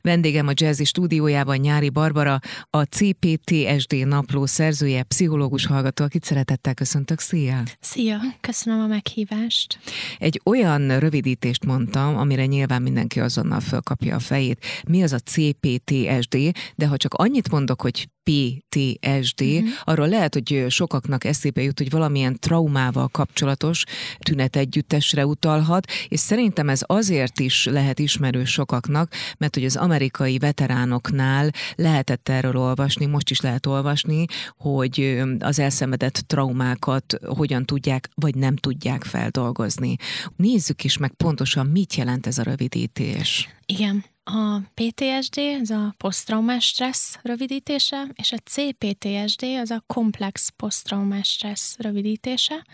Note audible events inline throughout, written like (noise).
Vendégem a Jazzy stúdiójában Nyári Barbara, a CPTSD napló szerzője, pszichológus hallgató, akit szeretettel köszöntök. Szia! Szia! Köszönöm a meghívást. Egy olyan rövidítést mondtam, amire nyilván mindenki azonnal fölkapja a fejét. Mi az a CPTSD? De ha csak annyit mondok, hogy PTSD. Mhm. arról lehet, hogy sokaknak eszébe jut, hogy valamilyen traumával kapcsolatos tünetegyüttesre utalhat, és szerintem ez azért is lehet ismerős sokaknak, mert hogy az amerikai veteránoknál lehetett erről olvasni, most is lehet olvasni, hogy az elszenvedett traumákat hogyan tudják, vagy nem tudják feldolgozni. Nézzük is meg pontosan, mit jelent ez a rövidítés. Igen. A PTSD, ez a posztraumás stressz rövidítése, és a CPTSD, az a komplex posztraumás stressz rövidítése.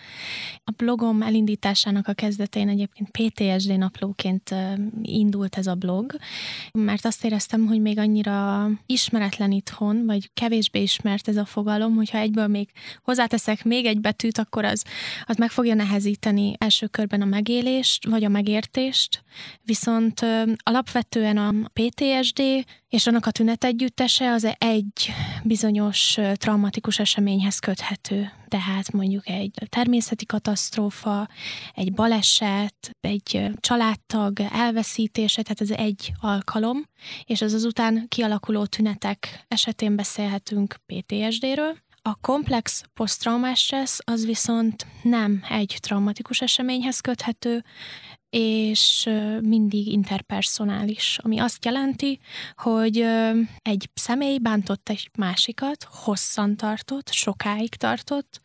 A blogom elindításának a kezdetén egyébként PTSD naplóként indult ez a blog, mert azt éreztem, hogy még annyira ismeretlen itthon, vagy kevésbé ismert ez a fogalom, hogyha egyből még hozzáteszek még egy betűt, akkor az, az meg fogja nehezíteni első körben a megélést, vagy a megértést, viszont alapvetően a PTSD, és annak a tünetegyüttese az egy bizonyos traumatikus eseményhez köthető. Tehát mondjuk egy természeti katasztrófa, egy baleset, egy családtag elveszítése, tehát ez egy alkalom, és az azután kialakuló tünetek esetén beszélhetünk PTSD-ről. A komplex posztraumás stressz az viszont nem egy traumatikus eseményhez köthető, és mindig interpersonális, ami azt jelenti, hogy egy személy bántott egy másikat, hosszan tartott, sokáig tartott.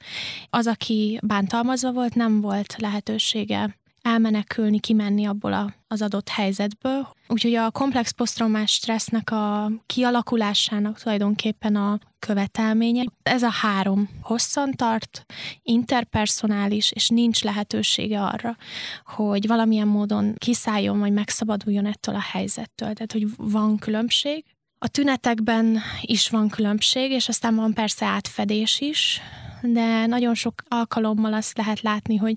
Az, aki bántalmazva volt, nem volt lehetősége elmenekülni, kimenni abból a, az adott helyzetből. Úgyhogy a komplex posztraumás stressznek a kialakulásának tulajdonképpen a követelménye. Ez a három hosszan tart, interpersonális, és nincs lehetősége arra, hogy valamilyen módon kiszálljon, vagy megszabaduljon ettől a helyzettől. Tehát, hogy van különbség. A tünetekben is van különbség, és aztán van persze átfedés is, de nagyon sok alkalommal azt lehet látni, hogy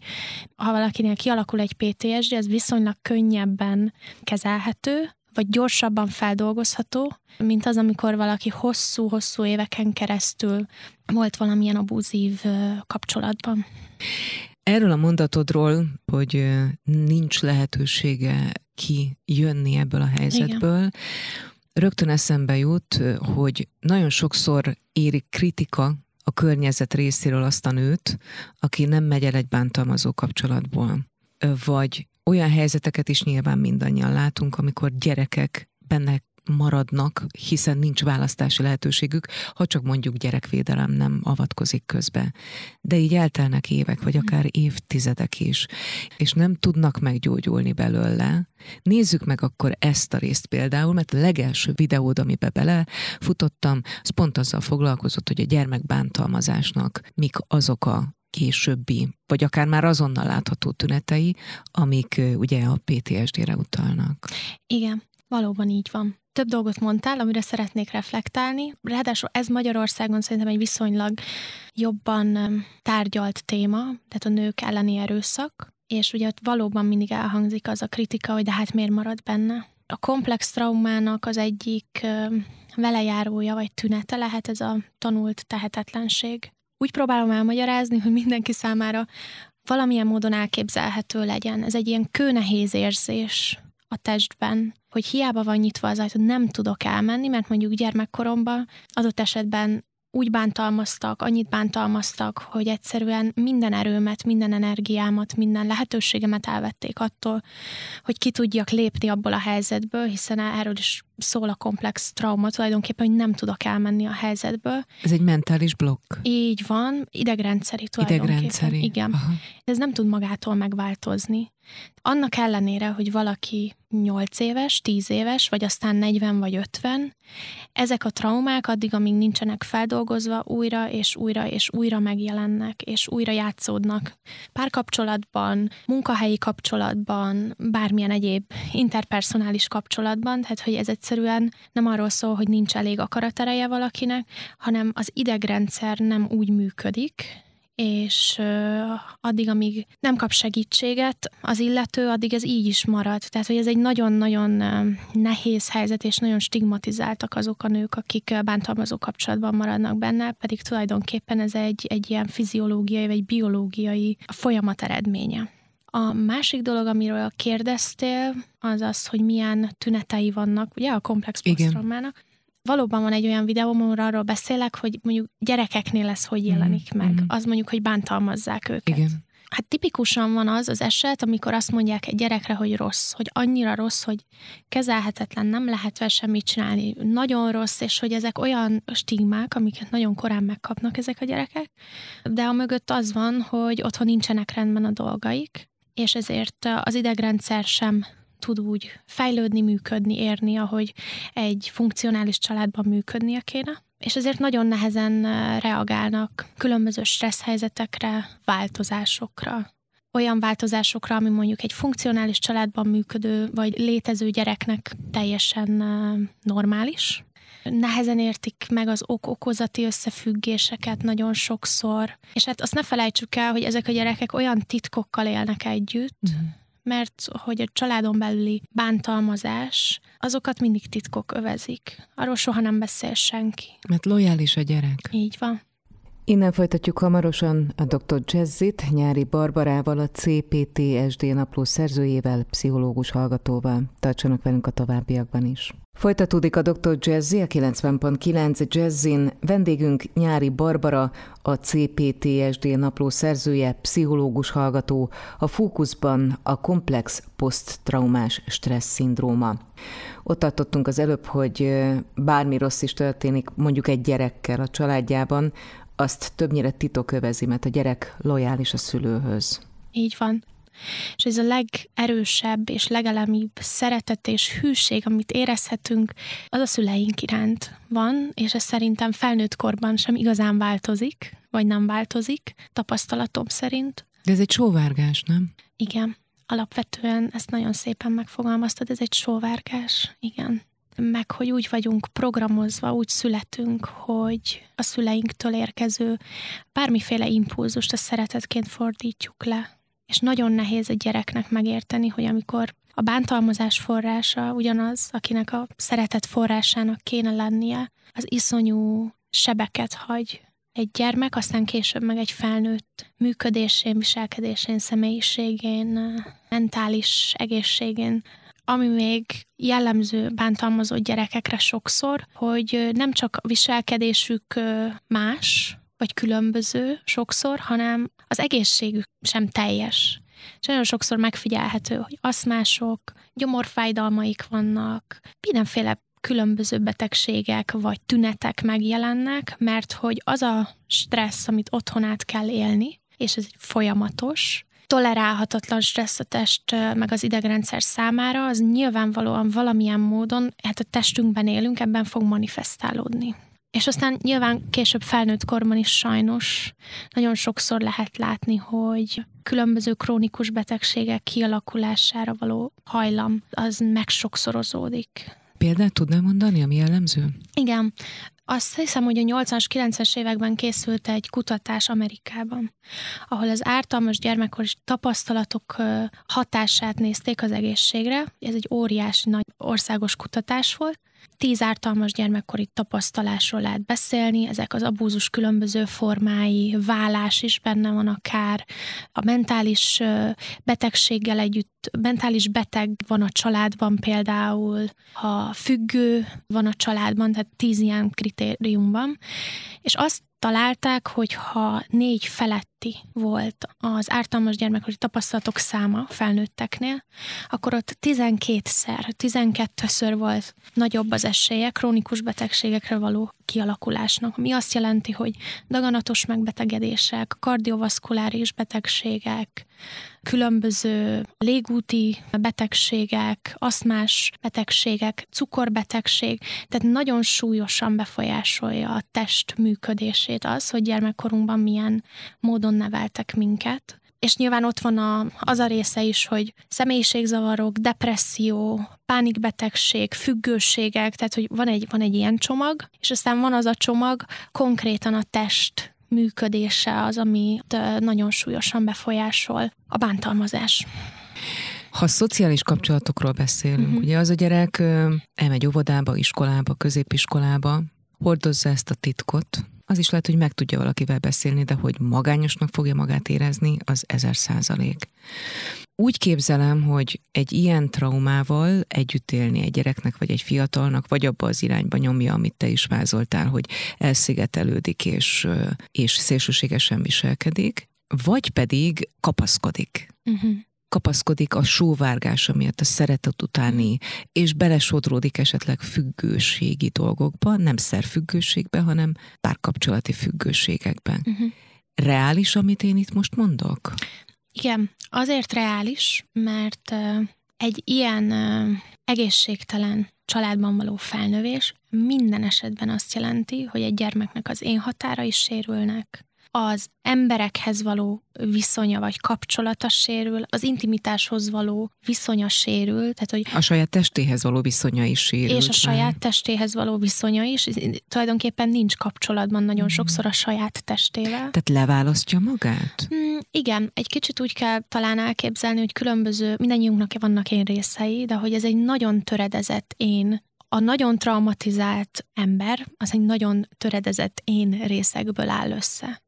ha valakinél kialakul egy PTSD, ez viszonylag könnyebben kezelhető, vagy gyorsabban feldolgozható, mint az, amikor valaki hosszú-hosszú éveken keresztül volt valamilyen abúzív kapcsolatban. Erről a mondatodról, hogy nincs lehetősége kijönni ebből a helyzetből, Igen. rögtön eszembe jut, hogy nagyon sokszor éri kritika a környezet részéről azt a nőt, aki nem megy el egy bántalmazó kapcsolatból. Vagy olyan helyzeteket is nyilván mindannyian látunk, amikor gyerekek benne maradnak, hiszen nincs választási lehetőségük, ha csak mondjuk gyerekvédelem nem avatkozik közbe. De így eltelnek évek, vagy akár évtizedek is, és nem tudnak meggyógyulni belőle. Nézzük meg akkor ezt a részt például, mert a legelső videód, amibe bele futottam, az pont azzal foglalkozott, hogy a gyermekbántalmazásnak mik azok a későbbi, vagy akár már azonnal látható tünetei, amik ugye a PTSD-re utalnak. Igen, valóban így van több dolgot mondtál, amire szeretnék reflektálni. Ráadásul ez Magyarországon szerintem egy viszonylag jobban tárgyalt téma, tehát a nők elleni erőszak, és ugye ott valóban mindig elhangzik az a kritika, hogy de hát miért marad benne. A komplex traumának az egyik velejárója vagy tünete lehet ez a tanult tehetetlenség. Úgy próbálom elmagyarázni, hogy mindenki számára valamilyen módon elképzelhető legyen. Ez egy ilyen kőnehéz érzés a testben, hogy hiába van nyitva az ajtó, nem tudok elmenni, mert mondjuk gyermekkoromban adott esetben úgy bántalmaztak, annyit bántalmaztak, hogy egyszerűen minden erőmet, minden energiámat, minden lehetőségemet elvették attól, hogy ki tudjak lépni abból a helyzetből, hiszen erről is szól a komplex trauma tulajdonképpen, hogy nem tudok elmenni a helyzetből. Ez egy mentális blokk. Így van, idegrendszeri tulajdonképpen. Idegrendszeri. Igen. Aha. Ez nem tud magától megváltozni. Annak ellenére, hogy valaki 8 éves, 10 éves, vagy aztán 40 vagy 50, ezek a traumák addig, amíg nincsenek feldolgozva, újra és újra és újra megjelennek, és újra játszódnak. Párkapcsolatban, munkahelyi kapcsolatban, bármilyen egyéb interpersonális kapcsolatban, tehát hogy ez egyszerűen nem arról szól, hogy nincs elég akaratereje valakinek, hanem az idegrendszer nem úgy működik, és addig, amíg nem kap segítséget az illető, addig ez így is marad. Tehát, hogy ez egy nagyon-nagyon nehéz helyzet, és nagyon stigmatizáltak azok a nők, akik bántalmazó kapcsolatban maradnak benne, pedig tulajdonképpen ez egy, egy ilyen fiziológiai vagy biológiai folyamat eredménye. A másik dolog, amiről kérdeztél, az az, hogy milyen tünetei vannak, ugye a komplex posztraumának valóban van egy olyan videóm, ahol arról beszélek, hogy mondjuk gyerekeknél lesz, hogy jelenik mm, meg. Mm. Az mondjuk, hogy bántalmazzák őket. Igen. Hát tipikusan van az az eset, amikor azt mondják egy gyerekre, hogy rossz, hogy annyira rossz, hogy kezelhetetlen, nem lehet vele semmit csinálni, nagyon rossz, és hogy ezek olyan stigmák, amiket nagyon korán megkapnak ezek a gyerekek, de a mögött az van, hogy otthon nincsenek rendben a dolgaik, és ezért az idegrendszer sem tud úgy fejlődni, működni, érni, ahogy egy funkcionális családban működnie kéne. És ezért nagyon nehezen reagálnak különböző stressz helyzetekre, változásokra. Olyan változásokra, ami mondjuk egy funkcionális családban működő vagy létező gyereknek teljesen normális, nehezen értik meg az ok-okozati összefüggéseket nagyon sokszor. És hát azt ne felejtsük el, hogy ezek a gyerekek olyan titkokkal élnek együtt, mm mert hogy a családon belüli bántalmazás, azokat mindig titkok övezik. Arról soha nem beszél senki. Mert lojális a gyerek. Így van. Innen folytatjuk hamarosan a dr. Jazzit, Nyári Barbarával, a CPTSD napló szerzőjével, pszichológus hallgatóval. Tartsanak velünk a továbbiakban is. Folytatódik a Dr. Jazzy, a 90.9 Jazzin. Vendégünk Nyári Barbara, a CPTSD napló szerzője, pszichológus hallgató, a fókuszban a komplex poszttraumás stressz szindróma. Ott tartottunk az előbb, hogy bármi rossz is történik mondjuk egy gyerekkel a családjában, azt többnyire titok övezi, mert a gyerek lojális a szülőhöz. Így van. És ez a legerősebb és legelemibb szeretet és hűség, amit érezhetünk, az a szüleink iránt van, és ez szerintem felnőtt korban sem igazán változik, vagy nem változik, tapasztalatom szerint. De ez egy sóvárgás, nem? Igen. Alapvetően ezt nagyon szépen megfogalmaztad, ez egy sóvárgás, igen meg hogy úgy vagyunk programozva, úgy születünk, hogy a szüleinktől érkező bármiféle impulzust a szeretetként fordítjuk le. És nagyon nehéz egy gyereknek megérteni, hogy amikor a bántalmazás forrása ugyanaz, akinek a szeretet forrásának kéne lennie, az iszonyú sebeket hagy egy gyermek, aztán később meg egy felnőtt működésén, viselkedésén, személyiségén, mentális egészségén ami még jellemző bántalmazott gyerekekre sokszor, hogy nem csak viselkedésük más, vagy különböző sokszor, hanem az egészségük sem teljes. És nagyon sokszor megfigyelhető, hogy aszmások, gyomorfájdalmaik vannak, mindenféle különböző betegségek vagy tünetek megjelennek, mert hogy az a stressz, amit otthon át kell élni, és ez folyamatos, tolerálhatatlan stressz a test meg az idegrendszer számára, az nyilvánvalóan valamilyen módon, hát a testünkben élünk, ebben fog manifestálódni. És aztán nyilván később felnőtt korban is sajnos nagyon sokszor lehet látni, hogy különböző krónikus betegségek kialakulására való hajlam az megsokszorozódik. Példát tudnál mondani, ami jellemző? Igen. Azt hiszem, hogy a 80-as, 90-es években készült egy kutatás Amerikában, ahol az ártalmas gyermekkori tapasztalatok hatását nézték az egészségre. Ez egy óriási nagy országos kutatás volt, Tíz ártalmas gyermekkori tapasztalásról lehet beszélni, ezek az abúzus különböző formái, vállás is benne van akár, a mentális betegséggel együtt, mentális beteg van a családban például, ha függő van a családban, tehát tíz ilyen kritériumban, és azt találták, hogy ha négy feletti volt az ártalmas gyermekkori tapasztalatok száma felnőtteknél, akkor ott 12-szer, 12-ször volt nagyobb az esélye krónikus betegségekre való kialakulásnak, ami azt jelenti, hogy daganatos megbetegedések, kardiovaszkuláris betegségek, különböző légúti betegségek, aszmás betegségek, cukorbetegség, tehát nagyon súlyosan befolyásolja a test működését az, hogy gyermekkorunkban milyen módon neveltek minket. És nyilván ott van a, az a része is, hogy személyiségzavarok, depresszió, pánikbetegség, függőségek, tehát hogy van egy, van egy ilyen csomag, és aztán van az a csomag konkrétan a test működése az, ami nagyon súlyosan befolyásol a bántalmazás. Ha szociális kapcsolatokról beszélünk, uh-huh. ugye az a gyerek elmegy óvodába, iskolába, középiskolába, hordozza ezt a titkot, az is lehet, hogy meg tudja valakivel beszélni, de hogy magányosnak fogja magát érezni, az ezer százalék. Úgy képzelem, hogy egy ilyen traumával együtt élni egy gyereknek, vagy egy fiatalnak, vagy abba az irányba nyomja, amit te is vázoltál, hogy elszigetelődik és, és szélsőségesen viselkedik, vagy pedig kapaszkodik. Uh-huh kapaszkodik a sóvárgása miatt, a szeretet utáni, és belesodródik esetleg függőségi dolgokba, nem szerfüggőségbe, hanem párkapcsolati függőségekben. Uh-huh. Reális, amit én itt most mondok? Igen, azért reális, mert egy ilyen egészségtelen családban való felnövés minden esetben azt jelenti, hogy egy gyermeknek az én határa is sérülnek, az emberekhez való viszonya vagy kapcsolata sérül, az intimitáshoz való viszonya sérül. Tehát, hogy a saját testéhez való viszonya is sérül. És a saját testéhez való viszonya is. Tulajdonképpen nincs kapcsolatban nagyon hmm. sokszor a saját testével. Tehát leválasztja magát? Hmm, igen, egy kicsit úgy kell talán elképzelni, hogy különböző, mindannyiunknak vannak én részei, de hogy ez egy nagyon töredezett én a nagyon traumatizált ember az egy nagyon töredezett én részekből áll össze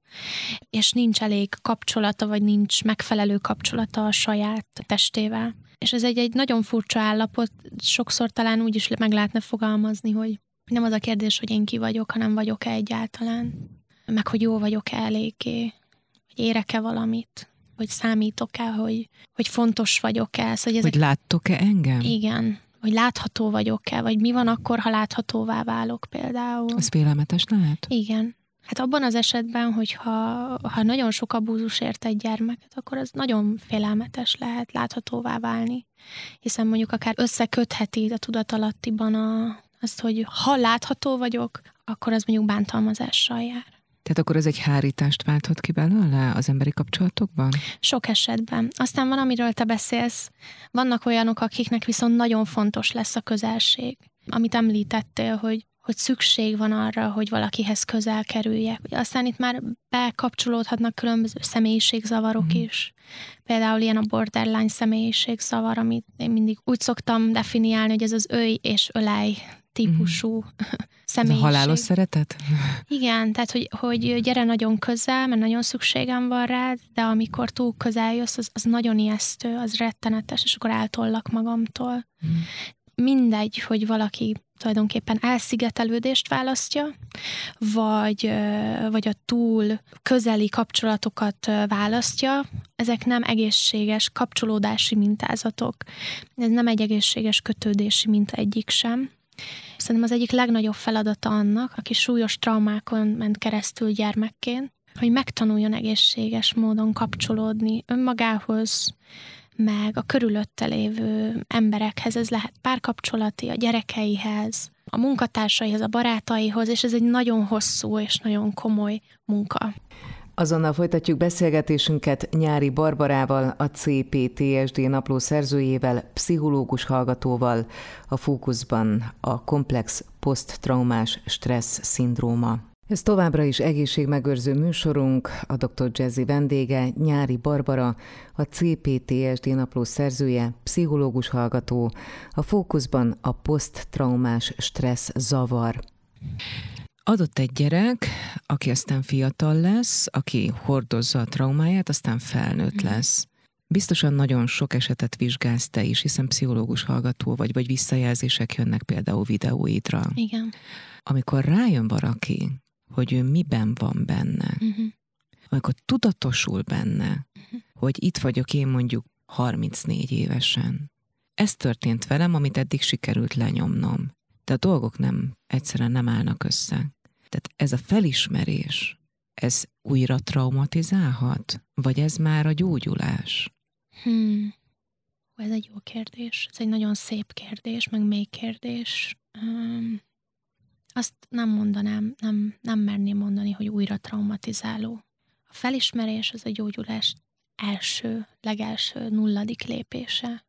és nincs elég kapcsolata, vagy nincs megfelelő kapcsolata a saját testével. És ez egy, egy nagyon furcsa állapot, sokszor talán úgy is meg lehetne fogalmazni, hogy nem az a kérdés, hogy én ki vagyok, hanem vagyok-e egyáltalán, meg hogy jó vagyok-e eléggé, hogy érek-e valamit, hogy számítok-e, hogy, hogy fontos vagyok-e. Szóval, hogy, ezek... hogy láttok-e engem? Igen, hogy látható vagyok-e, vagy mi van akkor, ha láthatóvá válok például. Ez félelmetes lehet? Igen. Hát abban az esetben, hogyha ha nagyon sok abúzus ért egy gyermeket, akkor az nagyon félelmetes lehet láthatóvá válni. Hiszen mondjuk akár összekötheti a tudatalattiban a, azt, hogy ha látható vagyok, akkor az mondjuk bántalmazással jár. Tehát akkor ez egy hárítást válthat ki belőle az emberi kapcsolatokban? Sok esetben. Aztán van, amiről te beszélsz. Vannak olyanok, akiknek viszont nagyon fontos lesz a közelség. Amit említettél, hogy hogy szükség van arra, hogy valakihez közel kerüljek. Aztán itt már bekapcsolódhatnak különböző személyiségzavarok mm. is. Például ilyen a borderline személyiségzavar, amit én mindig úgy szoktam definiálni, hogy ez az öj és ölej típusú (laughs) mm. személyiség. Halálos szeretet? Igen, tehát hogy, hogy gyere nagyon közel, mert nagyon szükségem van rád, de amikor túl közel jössz, az, az nagyon ijesztő, az rettenetes, és akkor eltollak magamtól. Mm. Mindegy, hogy valaki tulajdonképpen elszigetelődést választja, vagy, vagy a túl közeli kapcsolatokat választja, ezek nem egészséges kapcsolódási mintázatok. Ez nem egy egészséges kötődési minta egyik sem. Szerintem az egyik legnagyobb feladata annak, aki súlyos traumákon ment keresztül gyermekként, hogy megtanuljon egészséges módon kapcsolódni önmagához, meg a körülötte lévő emberekhez, ez lehet párkapcsolati, a gyerekeihez, a munkatársaihoz, a barátaihoz, és ez egy nagyon hosszú és nagyon komoly munka. Azonnal folytatjuk beszélgetésünket Nyári Barbarával, a CPTSD napló szerzőjével, pszichológus hallgatóval, a fókuszban a komplex poszttraumás stressz szindróma. Ez továbbra is egészségmegőrző műsorunk, a dr. Jazzy vendége, Nyári Barbara, a CPTSD napló szerzője, pszichológus hallgató, a fókuszban a poszttraumás stressz zavar. Adott egy gyerek, aki aztán fiatal lesz, aki hordozza a traumáját, aztán felnőtt mm. lesz. Biztosan nagyon sok esetet vizsgálsz te is, hiszen pszichológus hallgató vagy, vagy visszajelzések jönnek például videóidra. Igen. Amikor rájön valaki, hogy ő miben van benne. Uh-huh. Amikor tudatosul benne, uh-huh. hogy itt vagyok én mondjuk 34 évesen. Ez történt velem, amit eddig sikerült lenyomnom. De a dolgok nem, egyszerűen nem állnak össze. Tehát ez a felismerés, ez újra traumatizálhat? Vagy ez már a gyógyulás? Hmm. Ez egy jó kérdés. Ez egy nagyon szép kérdés, meg mély kérdés. Um, azt nem mondanám, nem, nem merném mondani, hogy újra traumatizáló. A felismerés az a gyógyulás első, legelső, nulladik lépése.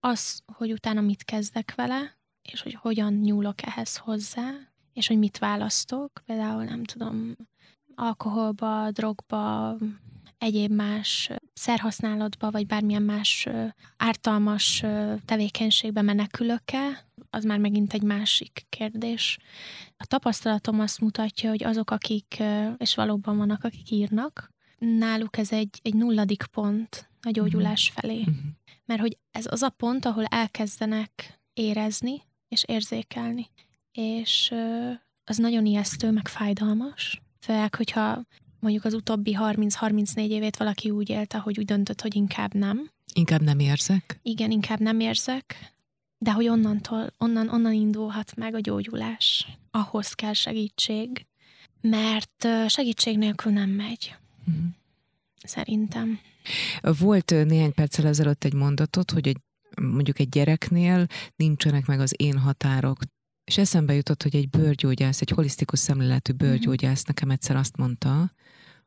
Az, hogy utána mit kezdek vele, és hogy hogyan nyúlok ehhez hozzá, és hogy mit választok. Például nem tudom, alkoholba, drogba, egyéb más szerhasználatba, vagy bármilyen más ártalmas tevékenységbe menekülök-e, az már megint egy másik kérdés. A tapasztalatom azt mutatja, hogy azok, akik, és valóban vannak, akik írnak, náluk ez egy, egy nulladik pont a gyógyulás mhm. felé. Mhm. Mert hogy ez az a pont, ahol elkezdenek érezni és érzékelni. És az nagyon ijesztő, meg fájdalmas. Főleg, hogyha mondjuk az utóbbi 30-34 évét valaki úgy élte, hogy úgy döntött, hogy inkább nem. Inkább nem érzek? Igen, inkább nem érzek, de hogy onnantól, onnan, onnan indulhat meg a gyógyulás. Ahhoz kell segítség, mert segítség nélkül nem megy. Uh-huh. Szerintem. Volt néhány perccel ezelőtt egy mondatot, hogy egy, mondjuk egy gyereknél nincsenek meg az én határok. És eszembe jutott, hogy egy bőrgyógyász, egy holisztikus szemléletű mhm. bőrgyógyász nekem egyszer azt mondta,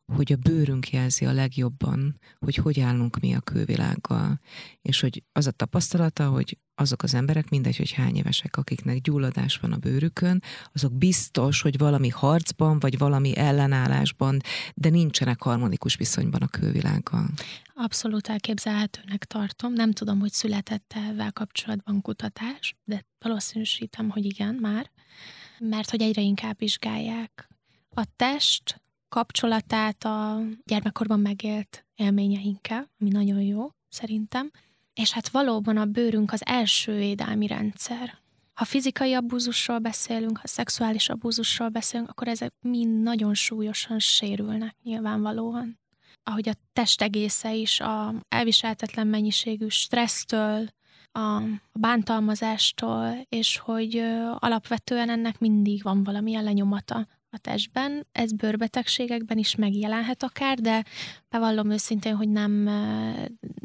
hogy a bőrünk jelzi a legjobban, hogy hogy állunk mi a külvilággal. És hogy az a tapasztalata, hogy azok az emberek, mindegy, hogy hány évesek, akiknek gyulladás van a bőrükön, azok biztos, hogy valami harcban, vagy valami ellenállásban, de nincsenek harmonikus viszonyban a külvilággal. Abszolút elképzelhetőnek tartom. Nem tudom, hogy született ezzel kapcsolatban kutatás, de valószínűsítem, hogy igen már, mert hogy egyre inkább vizsgálják a test kapcsolatát a gyermekkorban megélt élményeinkkel, ami nagyon jó, szerintem. És hát valóban a bőrünk az első védelmi rendszer. Ha fizikai abúzusról beszélünk, ha szexuális abúzusról beszélünk, akkor ezek mind nagyon súlyosan sérülnek nyilvánvalóan. Ahogy a test egésze is a elviselhetetlen mennyiségű stressztől, a bántalmazástól, és hogy alapvetően ennek mindig van valamilyen lenyomata a testben. Ez bőrbetegségekben is megjelenhet akár, de bevallom őszintén, hogy nem,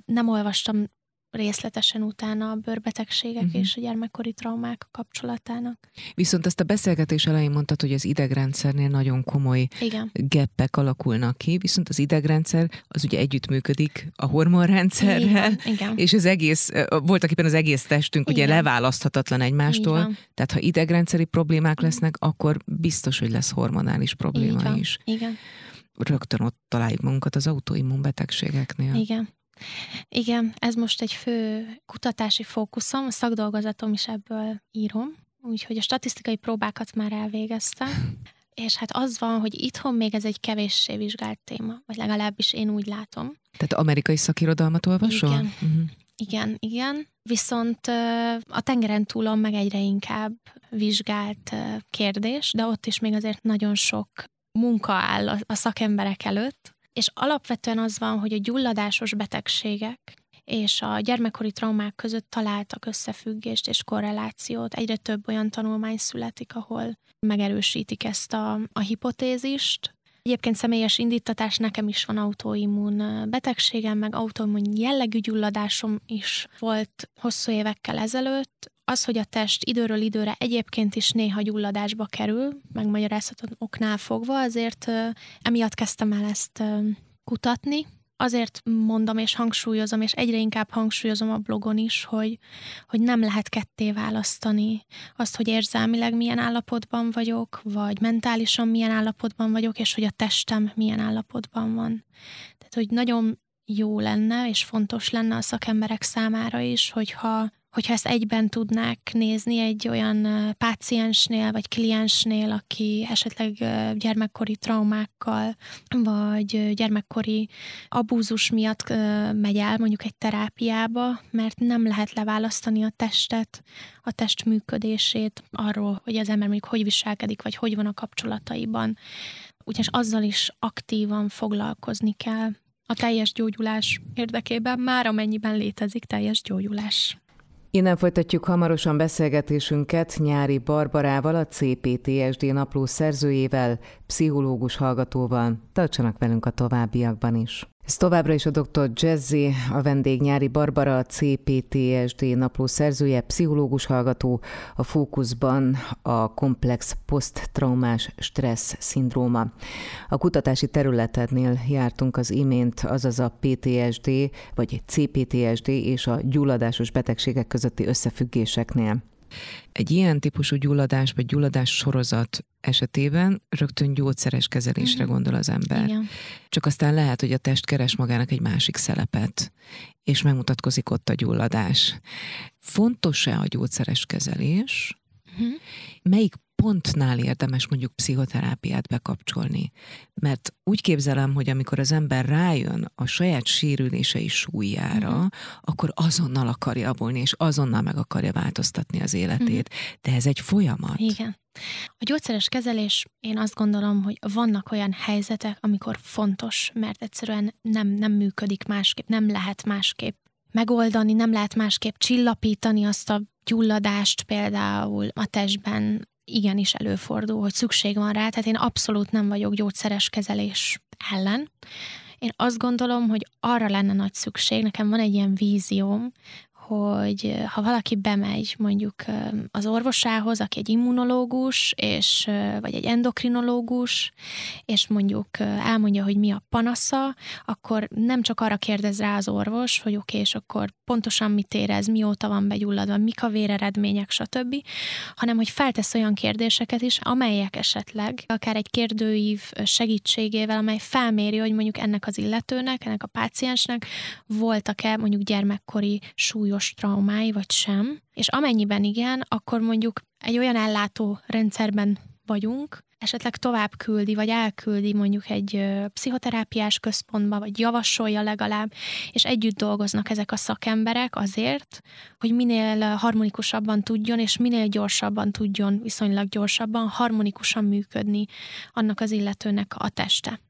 nem olvastam részletesen utána a bőrbetegségek uh-huh. és a gyermekkori traumák kapcsolatának. Viszont ezt a beszélgetés elején mondtad, hogy az idegrendszernél nagyon komoly Igen. geppek alakulnak ki, viszont az idegrendszer az ugye együttműködik a hormonrendszerrel, Igen. Igen. és az egész, voltak éppen az egész testünk Igen. ugye leválaszthatatlan egymástól, tehát ha idegrendszeri problémák lesznek, akkor biztos, hogy lesz hormonális probléma is. Igen. Rögtön ott találjuk magunkat az autoimmunbetegségeknél. Igen. Igen, ez most egy fő kutatási fókuszom, a szakdolgozatom is ebből írom, úgyhogy a statisztikai próbákat már elvégeztem, (laughs) és hát az van, hogy itthon még ez egy kevéssé vizsgált téma, vagy legalábbis én úgy látom. Tehát amerikai szakirodalmat olvasol? Igen. Uh-huh. Igen, igen. Viszont a tengeren túlon meg egyre inkább vizsgált kérdés, de ott is még azért nagyon sok munka áll a szakemberek előtt, és alapvetően az van, hogy a gyulladásos betegségek és a gyermekkori traumák között találtak összefüggést és korrelációt. Egyre több olyan tanulmány születik, ahol megerősítik ezt a, a hipotézist. Egyébként személyes indítatás, nekem is van autoimmun betegségem, meg autoimmun jellegű gyulladásom is volt hosszú évekkel ezelőtt az, hogy a test időről időre egyébként is néha gyulladásba kerül, megmagyarázható oknál fogva, azért emiatt kezdtem el ezt kutatni. Azért mondom és hangsúlyozom, és egyre inkább hangsúlyozom a blogon is, hogy, hogy nem lehet ketté választani azt, hogy érzelmileg milyen állapotban vagyok, vagy mentálisan milyen állapotban vagyok, és hogy a testem milyen állapotban van. Tehát, hogy nagyon jó lenne, és fontos lenne a szakemberek számára is, hogyha hogyha ezt egyben tudnák nézni egy olyan páciensnél vagy kliensnél, aki esetleg gyermekkori traumákkal vagy gyermekkori abúzus miatt megy el mondjuk egy terápiába, mert nem lehet leválasztani a testet, a test működését arról, hogy az ember mondjuk hogy viselkedik, vagy hogy van a kapcsolataiban. Úgyhogy azzal is aktívan foglalkozni kell a teljes gyógyulás érdekében, már amennyiben létezik teljes gyógyulás. Innen folytatjuk hamarosan beszélgetésünket Nyári Barbarával, a CPTSD napló szerzőjével, pszichológus hallgatóval. Tartsanak velünk a továbbiakban is. Ez továbbra is a dr. Jazzy, a vendég Nyári Barbara, a CPTSD napló szerzője, pszichológus hallgató, a fókuszban a komplex poszttraumás stressz szindróma. A kutatási területednél jártunk az imént, azaz a PTSD vagy CPTSD és a gyulladásos betegségek közötti összefüggéseknél. Egy ilyen típusú gyulladás vagy gyulladás sorozat esetében rögtön gyógyszeres kezelésre uh-huh. gondol az ember. Igen. Csak aztán lehet, hogy a test keres magának egy másik szelepet, és megmutatkozik ott a gyulladás. Fontos-e a gyógyszeres kezelés? Uh-huh. Melyik pontnál érdemes mondjuk pszichoterápiát bekapcsolni. Mert úgy képzelem, hogy amikor az ember rájön a saját sérülései súlyára, uh-huh. akkor azonnal akarja javulni, és azonnal meg akarja változtatni az életét. Uh-huh. De ez egy folyamat. Igen. A gyógyszeres kezelés, én azt gondolom, hogy vannak olyan helyzetek, amikor fontos, mert egyszerűen nem, nem működik másképp, nem lehet másképp megoldani, nem lehet másképp csillapítani azt a gyulladást például a testben, igenis előfordul, hogy szükség van rá, tehát én abszolút nem vagyok gyógyszeres kezelés ellen. Én azt gondolom, hogy arra lenne nagy szükség, nekem van egy ilyen vízióm, hogy ha valaki bemegy mondjuk az orvosához, aki egy immunológus, és, vagy egy endokrinológus, és mondjuk elmondja, hogy mi a panasza, akkor nem csak arra kérdez rá az orvos, hogy oké, okay, és akkor pontosan mit érez, mióta van begyulladva, mik a véreredmények, stb., hanem hogy feltesz olyan kérdéseket is, amelyek esetleg akár egy kérdőív segítségével, amely felméri, hogy mondjuk ennek az illetőnek, ennek a páciensnek voltak-e mondjuk gyermekkori súlyos súlyos traumái, vagy sem, és amennyiben igen, akkor mondjuk egy olyan ellátó rendszerben vagyunk, esetleg tovább küldi, vagy elküldi mondjuk egy pszichoterápiás központba, vagy javasolja legalább, és együtt dolgoznak ezek a szakemberek azért, hogy minél harmonikusabban tudjon, és minél gyorsabban tudjon, viszonylag gyorsabban, harmonikusan működni annak az illetőnek a teste.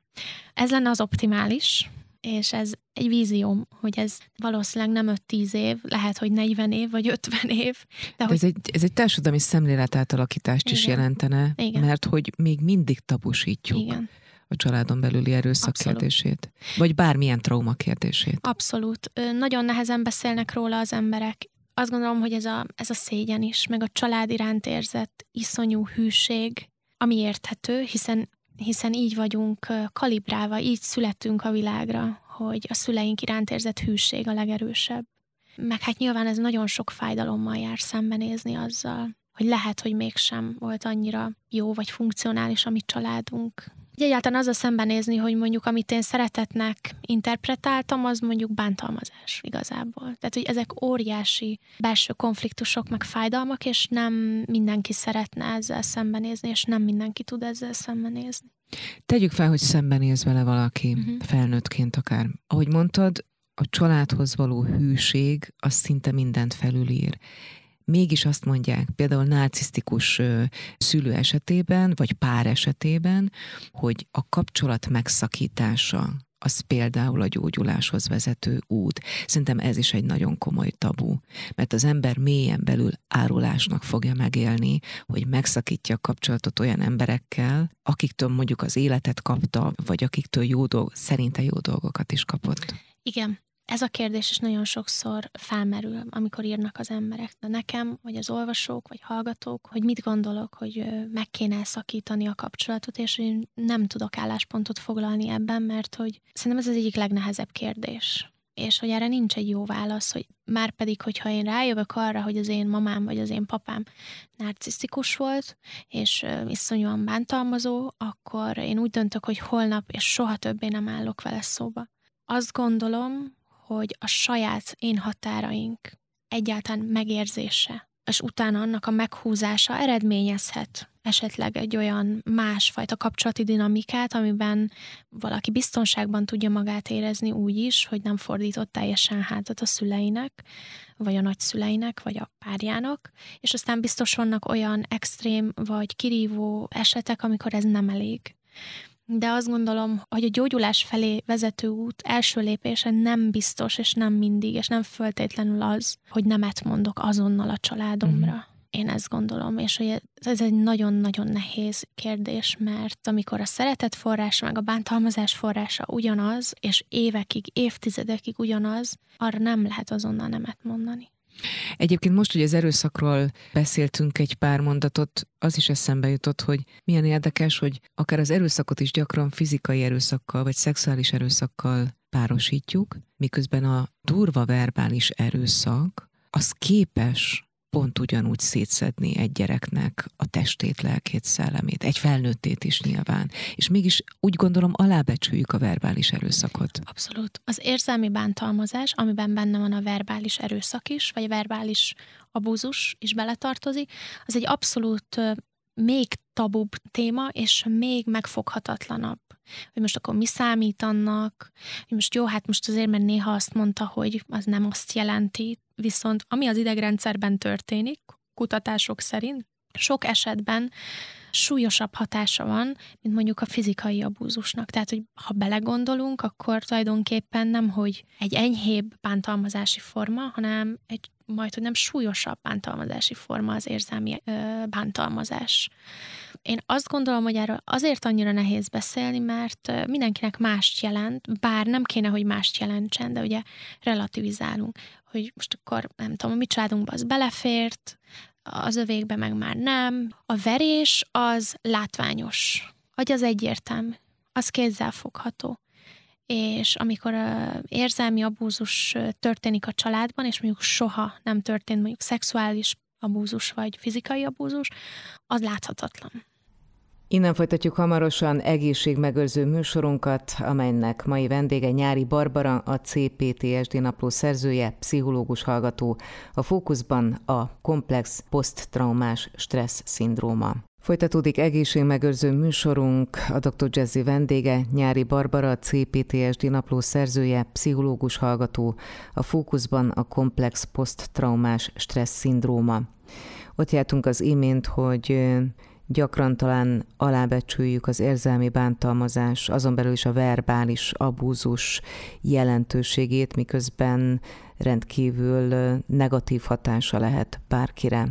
Ez lenne az optimális, és ez egy vízióm, hogy ez valószínűleg nem 5-10 év, lehet, hogy 40 év, vagy 50 év. De, de hogy... ez, egy, ez egy társadalmi szemléletátalakítást Igen. is jelentene, Igen. mert hogy még mindig tabusítjuk. Igen a családon belüli erőszak Abszolút. kérdését? Vagy bármilyen trauma kérdését? Abszolút. Nagyon nehezen beszélnek róla az emberek. Azt gondolom, hogy ez a, ez a szégyen is, meg a család iránt érzett iszonyú hűség, ami érthető, hiszen hiszen így vagyunk kalibrálva, így születtünk a világra, hogy a szüleink iránt érzett hűség a legerősebb. Meg hát nyilván ez nagyon sok fájdalommal jár szembenézni azzal, hogy lehet, hogy mégsem volt annyira jó vagy funkcionális a mi családunk, egyáltalán az a szembenézni, hogy mondjuk amit én szeretetnek interpretáltam, az mondjuk bántalmazás igazából. Tehát, hogy ezek óriási belső konfliktusok, meg fájdalmak, és nem mindenki szeretne ezzel szembenézni, és nem mindenki tud ezzel szembenézni. Tegyük fel, hogy szembenéz vele valaki, uh-huh. felnőttként akár. Ahogy mondtad, a családhoz való hűség az szinte mindent felülír mégis azt mondják, például narcisztikus szülő esetében, vagy pár esetében, hogy a kapcsolat megszakítása az például a gyógyuláshoz vezető út. Szerintem ez is egy nagyon komoly tabu, mert az ember mélyen belül árulásnak fogja megélni, hogy megszakítja a kapcsolatot olyan emberekkel, akiktől mondjuk az életet kapta, vagy akiktől jó dolg, szerinte jó dolgokat is kapott. Igen, ez a kérdés is nagyon sokszor felmerül, amikor írnak az emberek. De nekem, vagy az olvasók, vagy hallgatók, hogy mit gondolok, hogy meg kéne szakítani a kapcsolatot, és én nem tudok álláspontot foglalni ebben, mert hogy szerintem ez az egyik legnehezebb kérdés. És hogy erre nincs egy jó válasz, hogy már pedig, hogyha én rájövök arra, hogy az én mamám vagy az én papám narcisztikus volt, és iszonyúan bántalmazó, akkor én úgy döntök, hogy holnap és soha többé nem állok vele szóba. Azt gondolom, hogy a saját én határaink egyáltalán megérzése, és utána annak a meghúzása eredményezhet esetleg egy olyan másfajta kapcsolati dinamikát, amiben valaki biztonságban tudja magát érezni úgy is, hogy nem fordított teljesen hátat a szüleinek, vagy a nagyszüleinek, vagy a párjának, és aztán biztos vannak olyan extrém vagy kirívó esetek, amikor ez nem elég de azt gondolom, hogy a gyógyulás felé vezető út első lépése nem biztos, és nem mindig, és nem föltétlenül az, hogy nemet mondok azonnal a családomra. Mm. Én ezt gondolom, és hogy ez egy nagyon-nagyon nehéz kérdés, mert amikor a szeretet forrása, meg a bántalmazás forrása ugyanaz, és évekig, évtizedekig ugyanaz, arra nem lehet azonnal nemet mondani. Egyébként most, hogy az erőszakról beszéltünk egy pár mondatot, az is eszembe jutott, hogy milyen érdekes, hogy akár az erőszakot is gyakran fizikai erőszakkal vagy szexuális erőszakkal párosítjuk, miközben a durva verbális erőszak az képes pont ugyanúgy szétszedni egy gyereknek a testét, lelkét, szellemét, egy felnőttét is nyilván. És mégis úgy gondolom alábecsüljük a verbális erőszakot. Abszolút. Az érzelmi bántalmazás, amiben benne van a verbális erőszak is, vagy verbális abúzus is beletartozik, az egy abszolút még tabubb téma, és még megfoghatatlanabb. Hogy most akkor mi számít annak, hogy most jó, hát most azért, mert néha azt mondta, hogy az nem azt jelenti, viszont ami az idegrendszerben történik, kutatások szerint, sok esetben súlyosabb hatása van, mint mondjuk a fizikai abúzusnak. Tehát, hogy ha belegondolunk, akkor tulajdonképpen nem, hogy egy enyhébb bántalmazási forma, hanem egy majd, hogy nem súlyosabb bántalmazási forma az érzelmi ö, bántalmazás. Én azt gondolom, hogy erről azért annyira nehéz beszélni, mert mindenkinek mást jelent, bár nem kéne, hogy mást jelentsen, de ugye relativizálunk, hogy most akkor nem tudom, a mi családunkban az belefért, az övékbe meg már nem. A verés az látványos, vagy az egyértelmű, az kézzelfogható és amikor érzelmi abúzus történik a családban, és mondjuk soha nem történt mondjuk szexuális abúzus vagy fizikai abúzus, az láthatatlan. Innen folytatjuk hamarosan egészségmegőrző műsorunkat, amelynek mai vendége Nyári Barbara, a CPTSD napló szerzője, pszichológus hallgató. A fókuszban a komplex poszttraumás stressz szindróma. Folytatódik egészségmegőrző műsorunk, a dr. Jazzy vendége, Nyári Barbara, a CPTSD napló szerzője, pszichológus hallgató, a fókuszban a komplex poszttraumás stressz szindróma. Ott jártunk az imént, hogy gyakran talán alábecsüljük az érzelmi bántalmazás, azon belül is a verbális abúzus jelentőségét, miközben rendkívül negatív hatása lehet bárkire.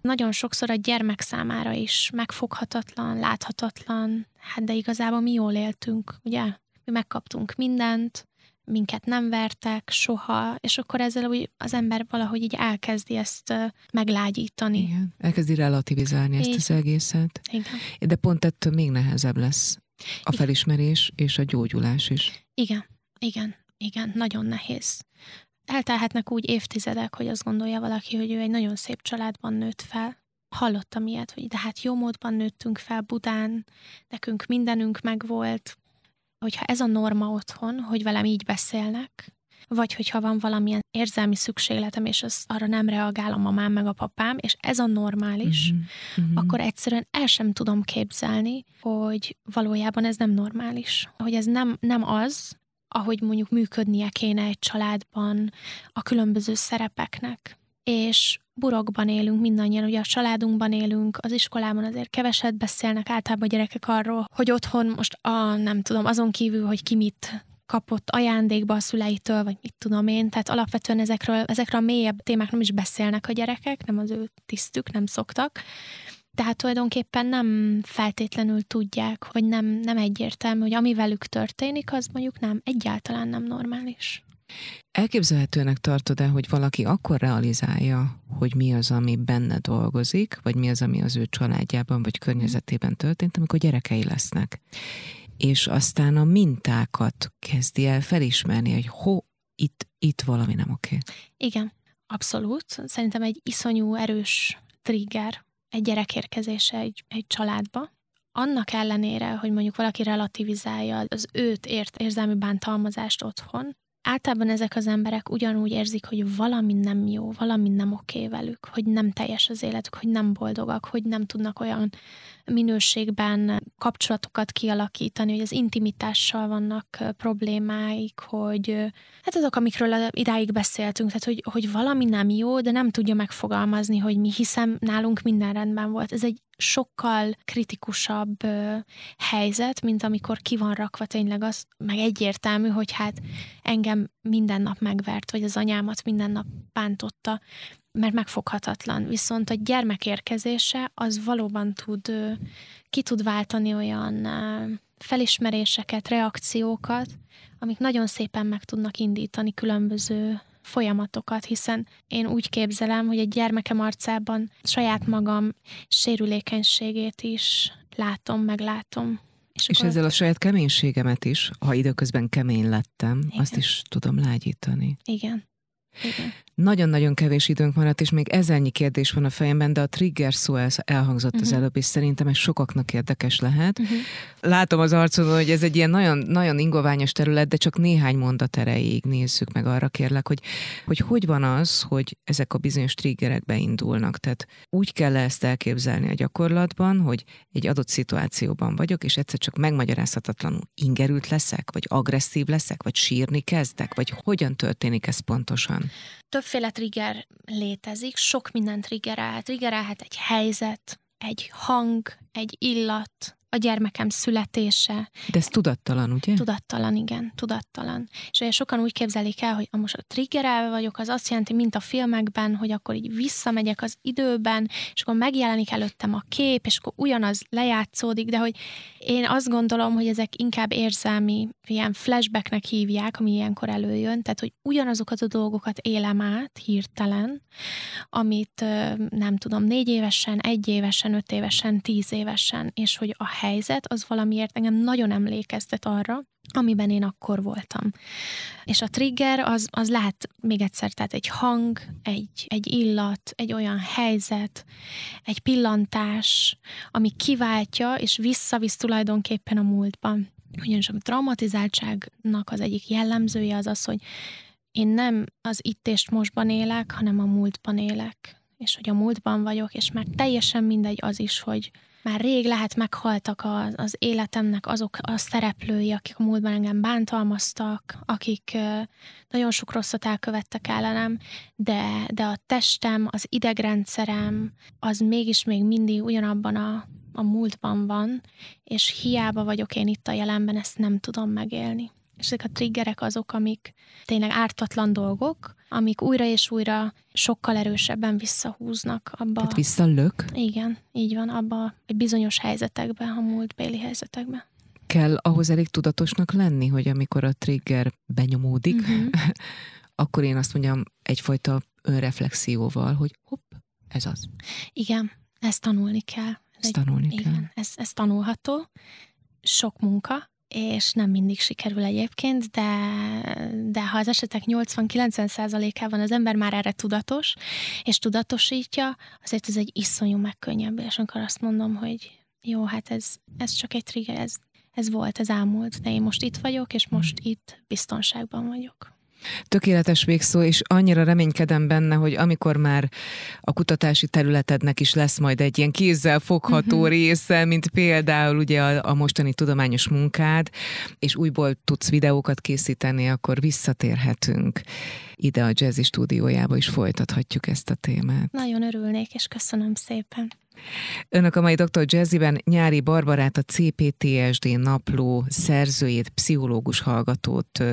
Nagyon sokszor a gyermek számára is megfoghatatlan, láthatatlan, hát de igazából mi jól éltünk, ugye? Mi megkaptunk mindent, minket nem vertek soha, és akkor ezzel úgy az ember valahogy így elkezdi ezt meglágyítani. Igen, elkezdi relativizálni ezt Igen. az egészet. Igen. De pont ettől még nehezebb lesz a felismerés Igen. és a gyógyulás is. Igen, igen, igen, nagyon nehéz. Eltelhetnek úgy évtizedek, hogy azt gondolja valaki, hogy ő egy nagyon szép családban nőtt fel. Hallottam ilyet, hogy de hát jó módban nőttünk fel Budán, nekünk mindenünk megvolt, hogyha ez a norma otthon, hogy velem így beszélnek, vagy hogyha van valamilyen érzelmi szükségletem, és az arra nem reagál a mamám meg a papám, és ez a normális, mm-hmm. akkor egyszerűen el sem tudom képzelni, hogy valójában ez nem normális. Hogy ez nem, nem az, ahogy mondjuk működnie kéne egy családban a különböző szerepeknek. És burokban élünk mindannyian, ugye a családunkban élünk, az iskolában azért keveset beszélnek általában a gyerekek arról, hogy otthon most a, nem tudom, azon kívül, hogy ki mit kapott ajándékba a szüleitől, vagy mit tudom én, tehát alapvetően ezekről, ezekről a mélyebb témák nem is beszélnek a gyerekek, nem az ő tisztük, nem szoktak. Tehát tulajdonképpen nem feltétlenül tudják, vagy nem, nem egyértelmű, hogy ami velük történik, az mondjuk nem, egyáltalán nem normális. Elképzelhetőnek tartod-e, hogy valaki akkor realizálja, hogy mi az, ami benne dolgozik, vagy mi az, ami az ő családjában vagy környezetében történt, amikor gyerekei lesznek. És aztán a mintákat kezdi el felismerni, hogy ho, itt, itt valami nem oké. Igen, abszolút. Szerintem egy iszonyú erős trigger egy gyerek érkezése egy, egy családba. Annak ellenére, hogy mondjuk valaki relativizálja az őt ért érzelmi bántalmazást otthon, általában ezek az emberek ugyanúgy érzik, hogy valami nem jó, valami nem oké velük, hogy nem teljes az életük, hogy nem boldogak, hogy nem tudnak olyan minőségben kapcsolatokat kialakítani, hogy az intimitással vannak problémáik, hogy hát azok, amikről idáig beszéltünk, tehát hogy, hogy valami nem jó, de nem tudja megfogalmazni, hogy mi, hiszem nálunk minden rendben volt. Ez egy sokkal kritikusabb helyzet, mint amikor ki van rakva tényleg az, meg egyértelmű, hogy hát engem minden nap megvert, vagy az anyámat minden nap bántotta, mert megfoghatatlan. Viszont a gyermek érkezése az valóban tud, ki tud váltani olyan felismeréseket, reakciókat, amik nagyon szépen meg tudnak indítani különböző folyamatokat, hiszen én úgy képzelem, hogy egy gyermekem arcában saját magam sérülékenységét is látom, meglátom. És, és akkor... ezzel a saját keménységemet is, ha időközben kemény lettem, Igen. azt is tudom lágyítani. Igen. Nagyon-nagyon kevés időnk maradt, és még ezernyi kérdés van a fejemben, de a trigger szó elhangzott uh-huh. az mhm. előbb, és szerintem ez sokaknak érdekes lehet. Uh-huh. Látom az arcon, hogy ez egy ilyen nagyon, nagyon ingoványos terület, de csak néhány mondat erejéig nézzük meg arra kérlek, hogy, hogy hogy van az, hogy ezek a bizonyos triggerek beindulnak. Tehát úgy kell ezt elképzelni a gyakorlatban, hogy egy adott szituációban vagyok, és egyszer csak megmagyarázhatatlanul ingerült leszek, vagy agresszív leszek, vagy sírni kezdek, vagy hogyan történik ez pontosan? Többféle trigger létezik, sok minden triggerel. Triggerelhet egy helyzet, egy hang, egy illat, a gyermekem születése. De ez tudattalan, ugye? Tudattalan, igen, tudattalan. És ugye sokan úgy képzelik el, hogy most a triggerelve vagyok, az azt jelenti, mint a filmekben, hogy akkor így visszamegyek az időben, és akkor megjelenik előttem a kép, és akkor ugyanaz lejátszódik, de hogy én azt gondolom, hogy ezek inkább érzelmi, ilyen flashbacknek hívják, ami ilyenkor előjön, tehát hogy ugyanazokat a dolgokat élem át hirtelen, amit nem tudom, négy évesen, egy évesen, öt évesen, tíz évesen, és hogy a helyzet az valamiért engem nagyon emlékeztet arra, amiben én akkor voltam. És a trigger az, az lehet még egyszer, tehát egy hang, egy, egy illat, egy olyan helyzet, egy pillantás, ami kiváltja és visszavisz tulajdonképpen a múltban. Ugyanis a traumatizáltságnak az egyik jellemzője az az, hogy én nem az itt és mostban élek, hanem a múltban élek. És hogy a múltban vagyok, és már teljesen mindegy az is, hogy már rég lehet meghaltak az, az életemnek azok a szereplői, akik a múltban engem bántalmaztak, akik nagyon sok rosszat elkövettek ellenem, de, de a testem, az idegrendszerem, az mégis még mindig ugyanabban a, a múltban van, és hiába vagyok én itt a jelenben, ezt nem tudom megélni. És ezek a triggerek azok, amik tényleg ártatlan dolgok, amik újra és újra sokkal erősebben visszahúznak abba. Tehát visszalök? Igen, így van, abba egy bizonyos helyzetekbe, a múltbéli helyzetekbe. Kell ahhoz elég tudatosnak lenni, hogy amikor a trigger benyomódik, uh-huh. (laughs) akkor én azt mondjam egyfajta önreflexióval, hogy hopp, ez az. Igen, ezt tanulni kell. Ezt tanulni igen, kell. Ez, ez tanulható, sok munka, és nem mindig sikerül egyébként, de, de ha az esetek 80-90%-ában az ember már erre tudatos, és tudatosítja, azért ez egy iszonyú megkönnyebbés, amikor azt mondom, hogy jó, hát ez, ez csak egy trigger, ez, ez volt, ez ámult, de én most itt vagyok, és most itt biztonságban vagyok. Tökéletes végszó, és annyira reménykedem benne, hogy amikor már a kutatási területednek is lesz majd egy ilyen kézzel fogható uh-huh. része, mint például ugye a, a mostani tudományos munkád, és újból tudsz videókat készíteni, akkor visszatérhetünk ide a Jazzy stúdiójába, és folytathatjuk ezt a témát. Nagyon örülnék, és köszönöm szépen. Önök a mai Dr. Jazzyben Nyári Barbarát, a CPTSD napló szerzőjét, pszichológus hallgatót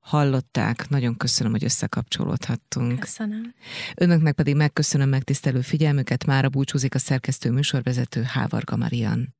hallották. Nagyon köszönöm, hogy összekapcsolódhattunk. Köszönöm. Önöknek pedig megköszönöm megtisztelő figyelmüket. Mára búcsúzik a szerkesztő műsorvezető Hávarga Marian.